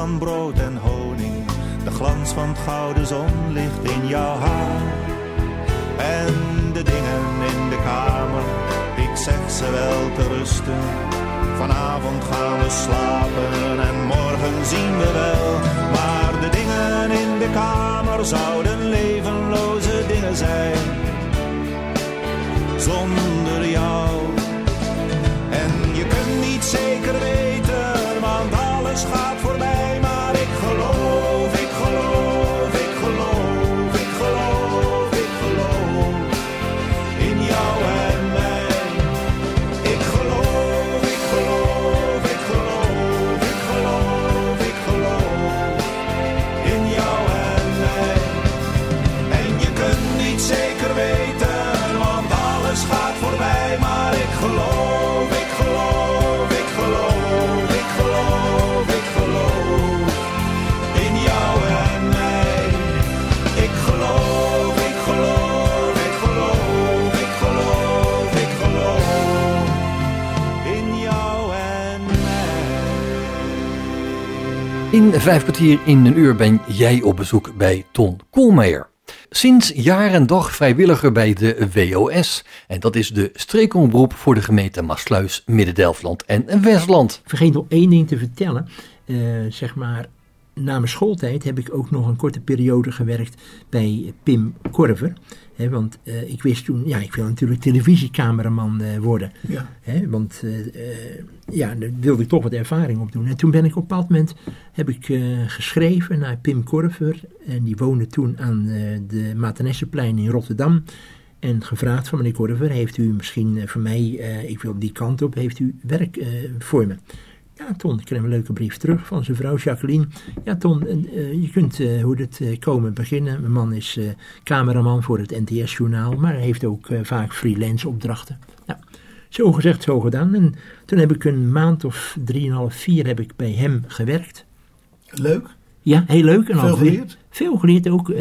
van brood en honing. De glans van het gouden zonlicht in jouw haar. En de dingen in de kamer, ik zeg ze wel te rusten. Vanavond gaan we slapen en morgen zien we wel. Maar de dingen in de kamer zouden In vijf kwartier in een uur ben jij op bezoek bij Ton Koolmeijer. Sinds jaar en dag vrijwilliger bij de WOS. En dat is de streekomroep voor de gemeente Maasluis, Midden-Delfland en Westland. Vergeet nog één ding te vertellen. Eh, zeg maar, na mijn schooltijd heb ik ook nog een korte periode gewerkt bij Pim Korver. Want eh, ik wist toen, ja, ik wil natuurlijk televisiecameraman eh, worden. Ja. Want eh, ja, daar wilde ik toch wat ervaring op doen. En toen ben ik op een bepaald moment heb ik, geschreven naar Pim Korver. En die woonde toen aan de Matenesseplein in Rotterdam. En gevraagd van meneer Korver, heeft u misschien voor mij, ik wil die kant op, heeft u werk voor me? Ja, Ton, ik kreeg een leuke brief terug van zijn vrouw Jacqueline. Ja, Ton, eh, je kunt eh, hoe het eh, komen beginnen. Mijn man is cameraman voor het NTS-journaal, maar hij heeft ook vaak freelance opdrachten. Nou, zo gezegd, zo gedaan. En toen heb ik een maand of drieënhalf, vier heb ik bij hem gewerkt. Leuk. Ja, heel leuk. En Veel geleerd? Veel geleerd ook.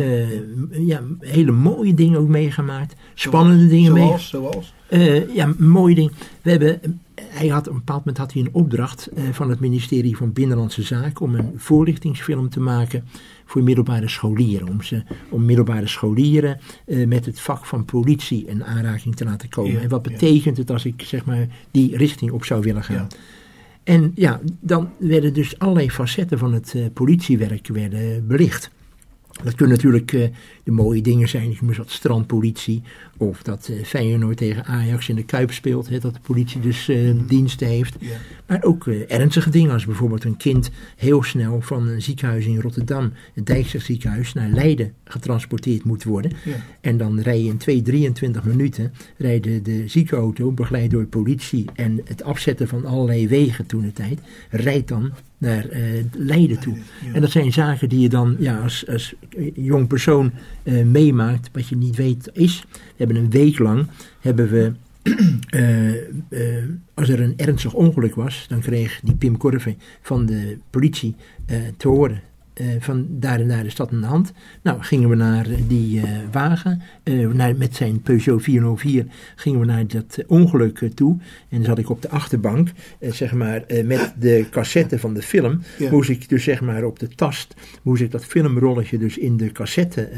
ja, hele mooie dingen ook meegemaakt. Spannende dingen Zoals, meegemaakt. zoals. Ja, mooie ding. We hebben, hij had, op een bepaald moment had hij een opdracht eh, van het ministerie van Binnenlandse Zaken om een voorlichtingsfilm te maken voor middelbare scholieren. Om, ze, om middelbare scholieren eh, met het vak van politie in aanraking te laten komen. Ja, en wat ja. betekent het als ik zeg maar die richting op zou willen gaan? Ja. En ja, dan werden dus allerlei facetten van het eh, politiewerk werden belicht. Dat kunnen natuurlijk eh, de mooie dingen zijn, ik noem eens wat strandpolitie. Of dat eh, Feyenoord tegen Ajax in de Kuip speelt, hè, dat de politie dus eh, diensten heeft. Ja. Maar ook ernstige dingen, als bijvoorbeeld een kind heel snel van een ziekenhuis in Rotterdam, het Dijkstad ziekenhuis, naar Leiden getransporteerd moet worden. Ja. En dan rij je in 2, 23 minuten, rijden de ziekenauto, begeleid door politie en het afzetten van allerlei wegen toen de tijd, rijdt dan naar eh, Leiden toe. ja. En dat zijn zaken die je dan ja, als, als jong persoon eh, meemaakt, wat je niet weet is. We hebben een week lang, hebben we, eh, als er een ernstig ongeluk was, dan kreeg die Pim Korve van de politie te horen. Eh, van daar en daar is dat aan de hand. Nou, gingen we naar die eh, wagen. eh, naar, met zijn Peugeot 404 gingen we naar dat ongeluk toe. En dan zat ik op de achterbank, zeg maar, met de cassette van de film. Ja. Moest ik dus zeg maar op de tast, moest ik dat filmrolletje dus in de cassette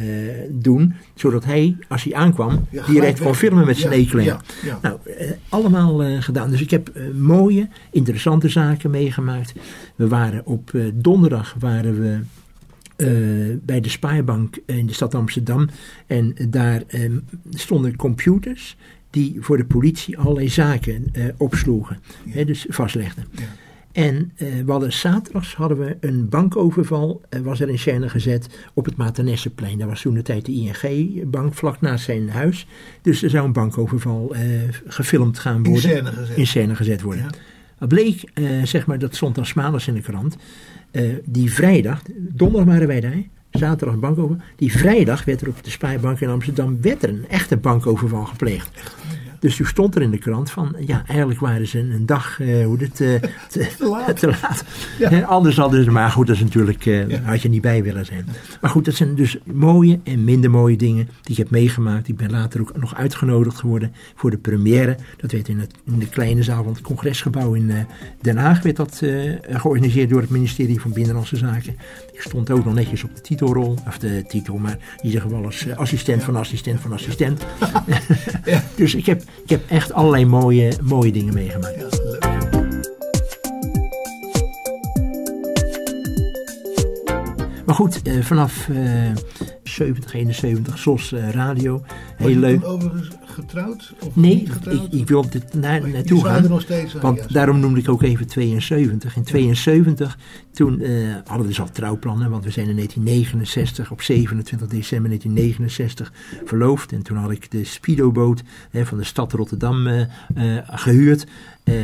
doen. Zodat hij, als hij aankwam, Ja, direct kon filmen met zijn Ja. Nou, allemaal gedaan. Dus ik heb mooie, interessante zaken meegemaakt. We waren op donderdag waren we eh, bij de Spaarbank in de stad Amsterdam. En daar eh, stonden computers die voor de politie allerlei zaken eh, opsloegen. Hè, dus vastlegden. Ja. En eh, we hadden zaterdags hadden we een bankoverval, eh, was er in scène gezet op het Maternesseplein. Daar was toen de tijd de ING-bank vlak naast zijn huis. Dus er zou een bankoverval gefilmd gaan In worden. scène gezet. In scène gezet worden. Ja. Wat bleek, zeg maar, dat stond dan smalig in de krant. Eh, die vrijdag, donderdag waren wij daar, zaterdag bankover. Die vrijdag werd er op de Spaarbank in Amsterdam werd er een echte bankoverval gepleegd. Dus toen stond er in de krant van, ja, eigenlijk waren ze een dag, eh, hoe dit, eh, te, laat. te laat. Ja. Anders hadden ze, maar goed, dat is natuurlijk, eh, Ja. had je niet bij willen zijn. Maar goed, dat zijn dus mooie en minder mooie dingen die ik heb meegemaakt. Ik ben later ook nog uitgenodigd geworden voor de première. Dat werd in, het, in de kleine zaal van het congresgebouw in Den Haag werd dat georganiseerd door het ministerie van Binnenlandse Zaken. Ik stond ook nog netjes op de titelrol, of de titel, maar in ieder geval als eh, assistent van assistent van assistent. dus ik heb, ik heb echt allerlei mooie, mooie dingen meegemaakt. Ja, leuk. Maar goed, eh, vanaf eh 70, 71, SOS eh, radio. Heel je leuk. overigens getrouwd? Of Nee, niet getrouwd? ik, ik wil dit naar, Maar je naartoe zou er gaan. nog steeds aan, Want ja, daarom noemde ik ook even 72. In 72, toen eh, hadden we dus al trouwplannen. Want we zijn in 1969, op 27 december 1969, verloofd. En toen had ik de speedoboot hè, van de stad Rotterdam eh, eh, gehuurd. Eh,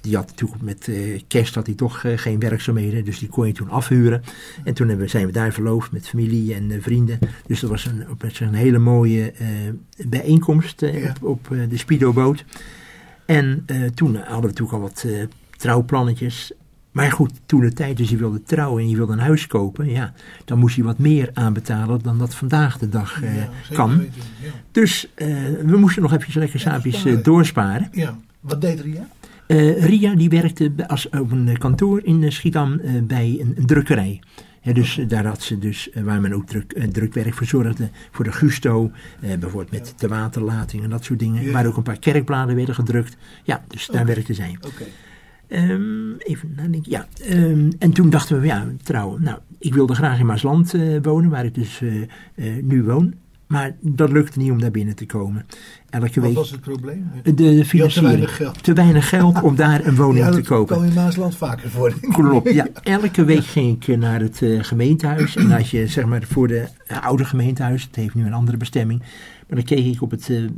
die had natuurlijk met eh, kerst had hij toch eh, geen werkzaamheden. Dus die kon je toen afhuren. En toen hebben, zijn we daar verloofd met familie en eh, vrienden. Dus dat was een, op een hele mooie eh, bijeenkomst eh, Ja. op, op eh, de speedoboot. En toen hadden we natuurlijk al wat trouwplannetjes. Maar goed, toen de tijd dus je wilde trouwen en je wilde een huis kopen, ja, dan moest je wat meer aanbetalen dan dat vandaag de dag Ja, kan. weten, Ja. Dus we moesten nog even lekker saapjes sparen. doorsparen. ja. Wat deed Ria? Ria die werkte bij- als, op een kantoor in Schiedam bij een, een drukkerij. Dus eh, daar had ze dus, eh, waar men ook druk, eh, drukwerk verzorgde voor de Gusto, eh, bijvoorbeeld met de waterlating en dat soort dingen. Ja. Waar ook een paar kerkbladen werden gedrukt. Ja, dus daar werkte zij. Oké. Ehm, even nadenken. Ja, ehm, en toen dachten we, ja, trouwen. Nou, ik wilde graag in Maasland wonen, waar ik dus nu woon. Maar dat lukte niet om daar binnen te komen. Elke Wat week. was het probleem? De financiering. weinig geld. Te weinig geld om daar een woning Ja, te dat kopen. kwam in Maasland vaker voor. Klopt, ja. Elke week ging ik eh, naar het eh, gemeentehuis. En als je, zeg maar, voor de eh, oude gemeentehuis, het heeft nu een andere bestemming. Maar dan keek ik op het eh, eh,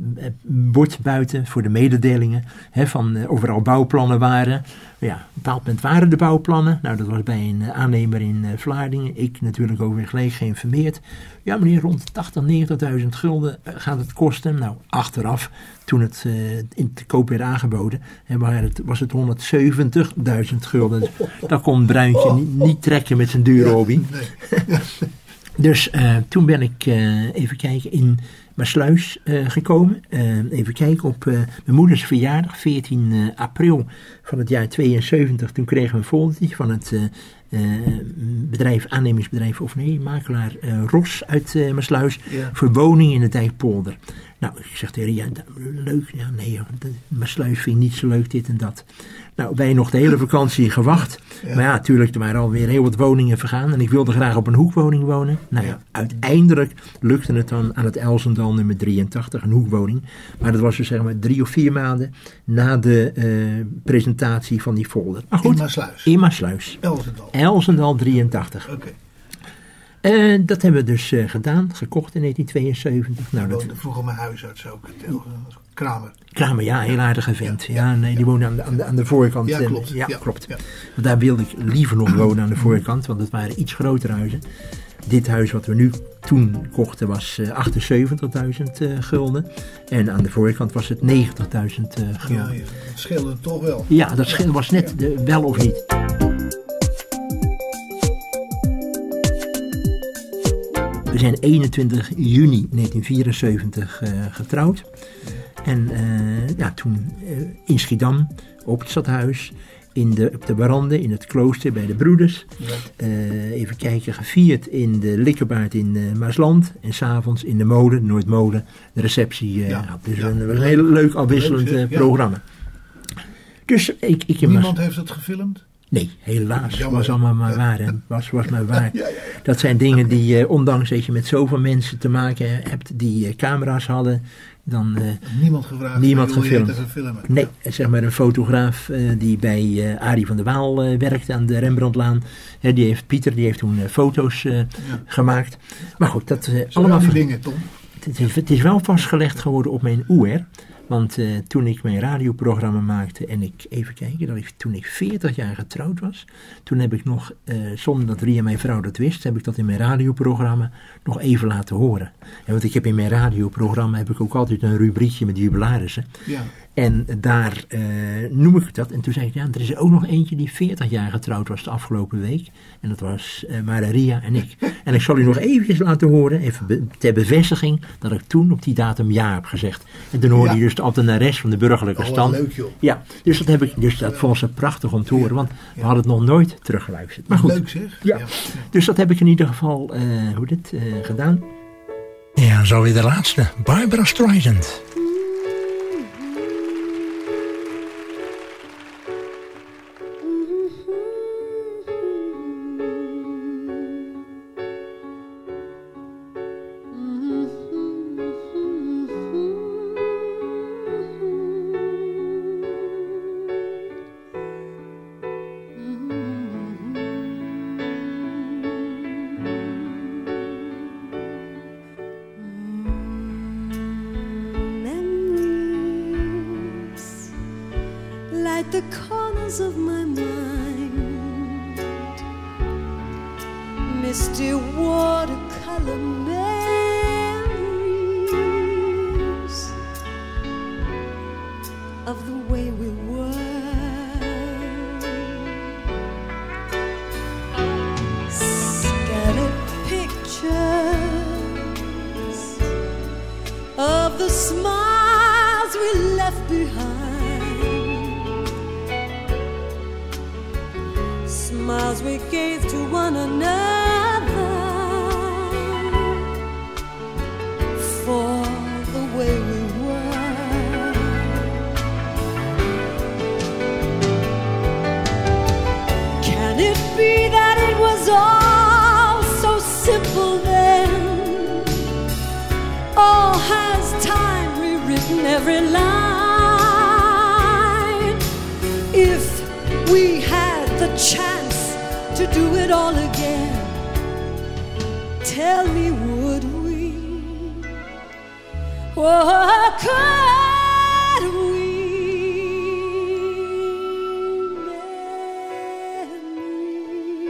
bord buiten voor de mededelingen. Hè, van eh, of er al bouwplannen waren. Ja, op een bepaald moment waren de bouwplannen. Nou, dat was bij een aannemer in Vlaardingen. Ik natuurlijk ook weer gelijk geïnformeerd. Ja, meneer, rond 80, 90.000 gulden gaat het kosten. Nou, achteraf, toen het in te koop werd aangeboden, hè, het, was het 170.000 gulden. Dat kon Bruintje niet, niet trekken met zijn dure hobby. Dus toen ben ik even kijken in Maasluis eh gekomen. Eh, even kijken op eh, mijn moeders verjaardag, 14 eh, april van het jaar 72. Toen kregen we een foldertje van het bedrijf, aannemingsbedrijf, of nee, makelaar Ros uit eh Maasluis. Ja. Voor woning in de Dijkpolder. Nou, ik zeg tegen ja, leuk. Ja, nee, Maasluis vind ik niet zo leuk, dit en dat. Nou, wij nog de hele vakantie gewacht. Ja. Maar ja, natuurlijk, er waren alweer heel wat woningen vergaan. En ik wilde graag op een hoekwoning wonen. Nou ja, uiteindelijk lukte het dan aan het Elzendal nummer 83, een hoekwoning. Maar dat was dus zeg maar drie of vier maanden na de eh, presentatie van die folder. Maar goed, In Maasluis. Elzendal. Elzendal 83. Oké. Eh, dat hebben we dus eh, gedaan, gekocht in 1972. Nou, Ik dat vroeger mijn huisarts ook. Kramer. Kramer, ja, heel aardige vent. Ja, nee, die woonde aan de, aan de, aan de voorkant. Ja, eh, klopt. Ja, Ja, klopt. ja. Want daar wilde ik liever nog wonen aan de voorkant, want het waren iets grotere huizen. Dit huis wat we nu toen kochten was eh, 78.000 eh, gulden. En aan de voorkant was het 90.000 eh, Ja, gulden. ja, dat scheelde toch wel. Ja, dat scheelde- was net de, wel of niet. We zijn 21 juni 1974 eh, getrouwd. En eh, ja, toen eh, in Schiedam, op het stadhuis, in de, op de veranda, in het klooster bij de broeders. Eh, even kijken, gevierd in de Likkerbaard in Maasland. En s'avonds in de molen, de Noordmolen, de receptie. Ja, gehad. Dus ja. een, een heel leuk afwisselend programma. Dus ik, ik Niemand heeft het gefilmd? Nee, helaas. Jammer. was allemaal maar waar. hè. Was, was maar waar. Dat zijn dingen die, ondanks dat je met zoveel mensen te maken hebt die camera's hadden, dan eh, Niemand gevraagd. niemand gefilmd. Nee, zeg maar een fotograaf eh, die bij eh Arie van der Waal werkte aan de Rembrandtlaan. Die heeft, Pieter die heeft toen foto's gemaakt. Maar goed, dat allemaal... ver- dingen, Tom. het is, het is wel vastgelegd geworden op mijn OER. Want eh, toen ik mijn radioprogramma maakte en ik, even kijken, dat ik, toen ik 40 jaar getrouwd was, toen heb ik nog, eh, zonder dat Ria mijn vrouw dat wist, heb ik dat in mijn radioprogramma nog even laten horen. En want ik heb in mijn radioprogramma heb ik ook altijd een rubriekje met jubilarissen. Ja. En daar eh, noem ik dat. En toen zei ik, ja, er is er ook nog eentje die 40 jaar getrouwd was de afgelopen week. En dat was eh waren Ria en ik. En ik zal u nog eventjes laten horen, even be- ter bevestiging, dat ik toen op die datum ja heb gezegd. En toen hoorde Ja. je dus de ambtenares van de burgerlijke Oh, stand. leuk, joh. Ja, dus dat, heb ik, dus dat vond ze prachtig om te horen, want we hadden het nog nooit teruggeluisterd. Maar goed, Leuk zeg. ja. dus dat heb ik in ieder geval, eh, hoe dit, eh, gedaan. Ja, zo weer de laatste. Barbara Streisand. We gave to one another, for the way we were. Can it be that it was all so simple then? Or has time rewritten every line? If we had the chance do it all again, tell me, would we? Or could we?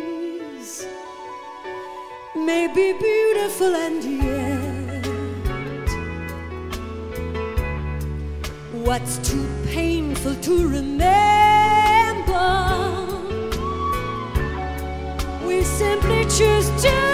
Memories may be beautiful and yet what's too painful to remember simply choose to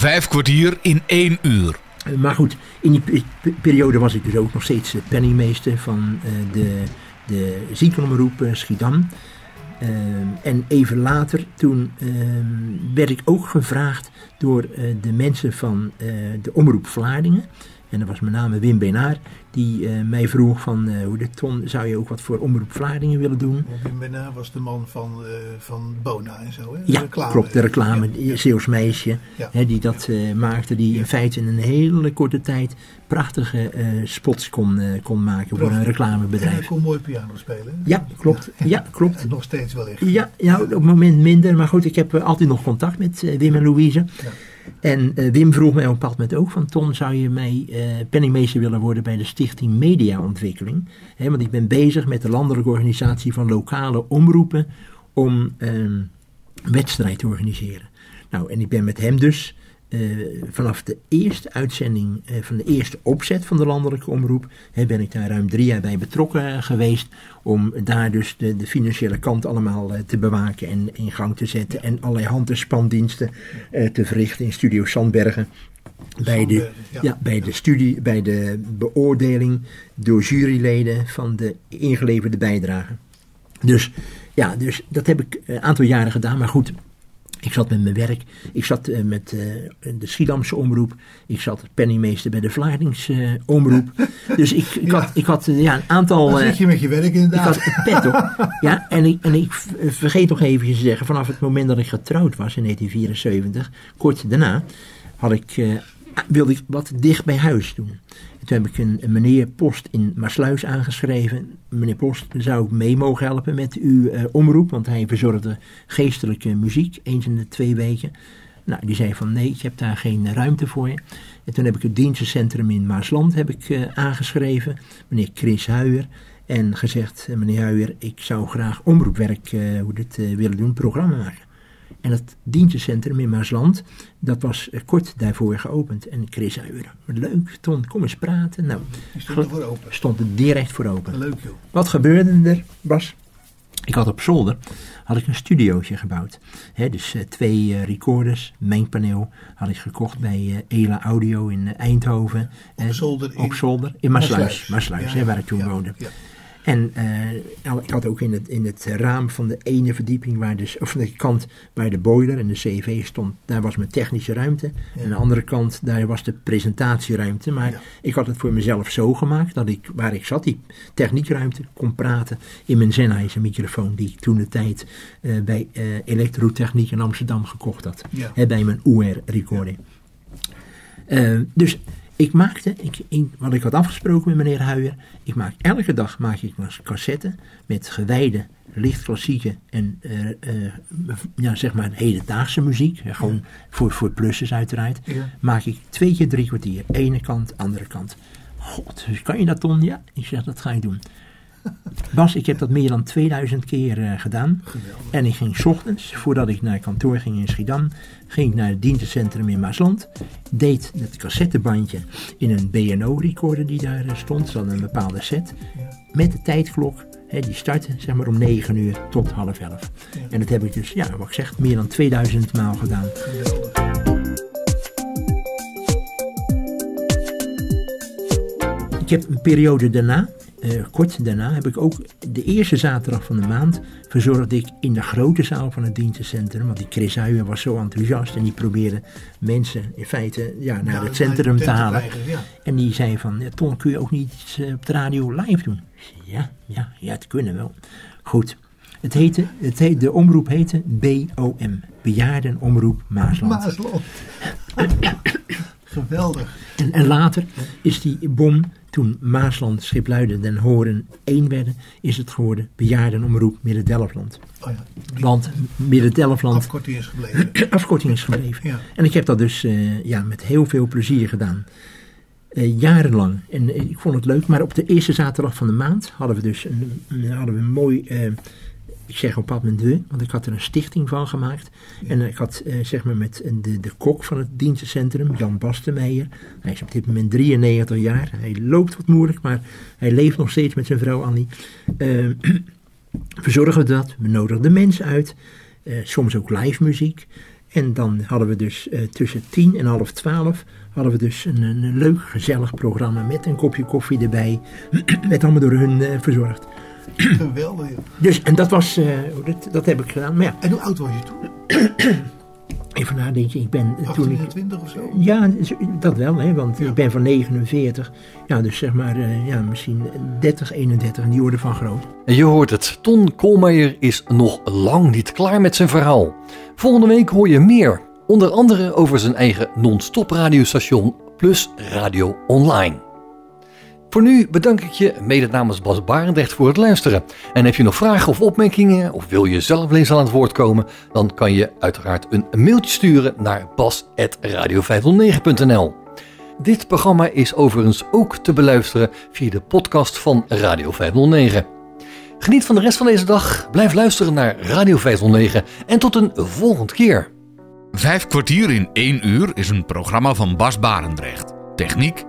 Vijf kwartier in één uur. Maar goed, in die pe- pe- periode was ik dus ook nog steeds eh, penningmeester van eh, de, de ziekenomroep eh, Schiedam. Ehm, en even later, toen ehm, werd ik ook gevraagd door de mensen van de omroep Vlaardingen. En dat was met name Wim Benaar, die eh, mij vroeg van, eh, hoe de Ton, zou je ook wat voor omroep Vlaardingen willen doen? Wim Bena was de man van, eh, van Bona en zo, hè? Ja, reclame. klopt. De reclame, die Zeeuws meisje, Ja. hè, die dat maakte. Die in feite in een hele korte tijd prachtige spots kon, kon maken voor een Prachtig. En hij reclamebedrijf. kon mooi piano spelen. Ja, klopt. Ja, klopt. En nog steeds wellicht. Ja, ja, op het moment minder. Maar goed, ik heb altijd nog contact met Wim en Louise. En eh, Wim vroeg mij op een bepaald moment ook van... Ton, zou je mij eh, penningmeester willen worden bij de Stichting Mediaontwikkeling? Want ik ben bezig met de landelijke organisatie van lokale omroepen... om ehm, een wedstrijd te organiseren. Nou, en ik ben met hem dus eh, vanaf de eerste uitzending, eh, van de eerste opzet van de landelijke omroep, hè, ben ik daar ruim drie jaar bij betrokken eh, geweest. Om daar dus de, de financiële kant allemaal te bewaken en in gang te zetten. En allerlei hand- en spandiensten te verrichten in Studio Sandbergen. Bij de, ja. ja, bij de studie, bij de beoordeling door juryleden van de ingeleverde bijdrage. Dus ja, dus dat heb ik een aantal jaren gedaan. Maar goed, ik zat met mijn werk. Ik zat eh, met eh, de Schiedamse omroep. Ik zat penningmeester bij de Vlaardingse eh, omroep. Dus ik, ik had, ik had ja, een aantal... Dan zit je met je werk ik inderdaad. had het pet op. Ja, en ik, en ik vergeet nog even te zeggen, vanaf het moment dat ik getrouwd was in 1974, kort daarna, had ik, wilde ik wat dicht bij huis doen. En toen heb ik een, meneer Post in Maasluis aangeschreven. Meneer Post, zou ik mee mogen helpen met uw eh, omroep? Want hij verzorgde geestelijke muziek, eens in de twee weken. Nou, die zei van nee, ik heb daar geen ruimte voor je. En toen heb ik het dienstencentrum in Maasland heb ik, eh, aangeschreven, meneer Chris Huijer. En gezegd, eh, meneer Huijer, ik zou graag omroepwerk, hoe dit willen doen, programma maken. En het dienstencentrum in Maasland, dat was eh, kort daarvoor geopend. En Chris Huijer, leuk, Ton, kom eens praten. Nou, stond er voor open. stond er direct voor open. Leuk joh. Wat gebeurde er, Bas? Ik had op zolder had ik een studiootje gebouwd. Dus eh, twee eh, recorders, mengpaneel had ik gekocht bij Ela Audio in Eindhoven. Op zolder in- op zolder in Maasluis, Maasluis. Ja, waar ik toen ja, woonde. ja. En eh, ik had ook in het, in het raam van de ene verdieping, waar dus, of van de kant waar de boiler en de CV stond, daar was mijn technische ruimte. En aan de andere kant, daar was de presentatieruimte. Maar ik had het voor mezelf zo gemaakt dat ik, waar ik zat, die techniekruimte, kon praten in mijn Sennheiser microfoon, die ik toen de tijd eh, bij eh, Elektrotechniek in Amsterdam gekocht had. Ja. Hè, bij mijn UR recording. Dus ik maakte, ik, in, wat ik had afgesproken met meneer Huijer, ik maak elke dag maak ik een cassette met gewijde, licht klassieke en eh, ja, zeg maar hedendaagse muziek. gewoon voor, voor plussers uiteraard. Ja. Maak ik twee keer drie kwartier. Ene kant, andere kant. God, dus kan je dat Ton? Ja, ik zeg dat ga ik doen. Bas, ik heb dat meer dan 2000 keer eh, gedaan. En ik ging 's ochtends, voordat ik naar kantoor ging in Schiedam, ging ik naar het dienstencentrum in Maasland. Deed het cassettebandje in een BNO-recorder die daar eh, stond. Ze hadden een bepaalde set. Met de tijdklok, hè, die startte zeg maar om 9 uur tot half 11. En dat heb ik dus, ja, wat ik zeg, meer dan 2000 maal gedaan. Ik heb een periode daarna, eh, kort daarna, heb ik ook de eerste zaterdag van de maand verzorgde ik in de grote zaal van het dienstencentrum. Want die Chris Huijen was zo enthousiast en die probeerde mensen in feite ja, naar Ja, het centrum te halen. krijgen, ja. En die zei van, Ton, kun je ook niet iets eh, op de radio live doen? Zei, ja, ja, ja, het kunnen wel. Goed. Het heette, het heet, de omroep heette BOM, Bejaardenomroep Maasland. Maasland. Geweldig. En, en later is die bom, toen Maasland, Schipluiden, Den Horen één werden, is het geworden Bejaardenomroep Midden-Delfland. Oh ja, Want Midden-Delfland afkorting is gebleven. afkorting is gebleven. Ja. En ik heb dat dus eh, ja, met heel veel plezier gedaan. Eh, jarenlang. En eh, ik vond het leuk. Maar op de eerste zaterdag van de maand hadden we dus een, een- hadden we een mooi... ik zeg op pad met we, want ik had er een stichting van gemaakt. En ik had eh, zeg maar met de, de kok van het dienstencentrum, Jan Bastenmeijer. Hij is op dit moment 93 jaar. Hij loopt wat moeilijk, maar hij leeft nog steeds met zijn vrouw Annie. Verzorgen we dat. We nodigden mensen uit. eh, soms ook live muziek. En dan hadden we dus eh, tussen tien en half twaalf hadden we dus een, een, leuk gezellig programma met een kopje koffie erbij. met allemaal door hun verzorgd. Geweldig. Dus, en dat was, eh, dat, dat heb ik gedaan. Maar ja, En hoe oud was je toen? even nadenken, ik ben eh, toen ik... 28 of zo? Ja, dat wel, hè, want ik ben van 49. Ja, dus zeg maar, eh, ja, misschien 30, 31, in die orde van groot. En je hoort het, Ton Koolmeijer is nog lang niet klaar met zijn verhaal. Volgende week hoor je meer, onder andere over zijn eigen non-stop radiostation plus radio online. Voor nu bedank ik je mede namens Bas Barendrecht voor het luisteren. En heb je nog vragen of opmerkingen of wil je zelf eens aan het woord komen, dan kan je uiteraard een mailtje sturen naar bas.radio509.nl. Dit programma is overigens ook te beluisteren via de podcast van Radio 509. Geniet van de rest van deze dag, blijf luisteren naar Radio 509 en tot een volgende keer. Vijf kwartier in één uur is een programma van Bas Barendrecht. Techniek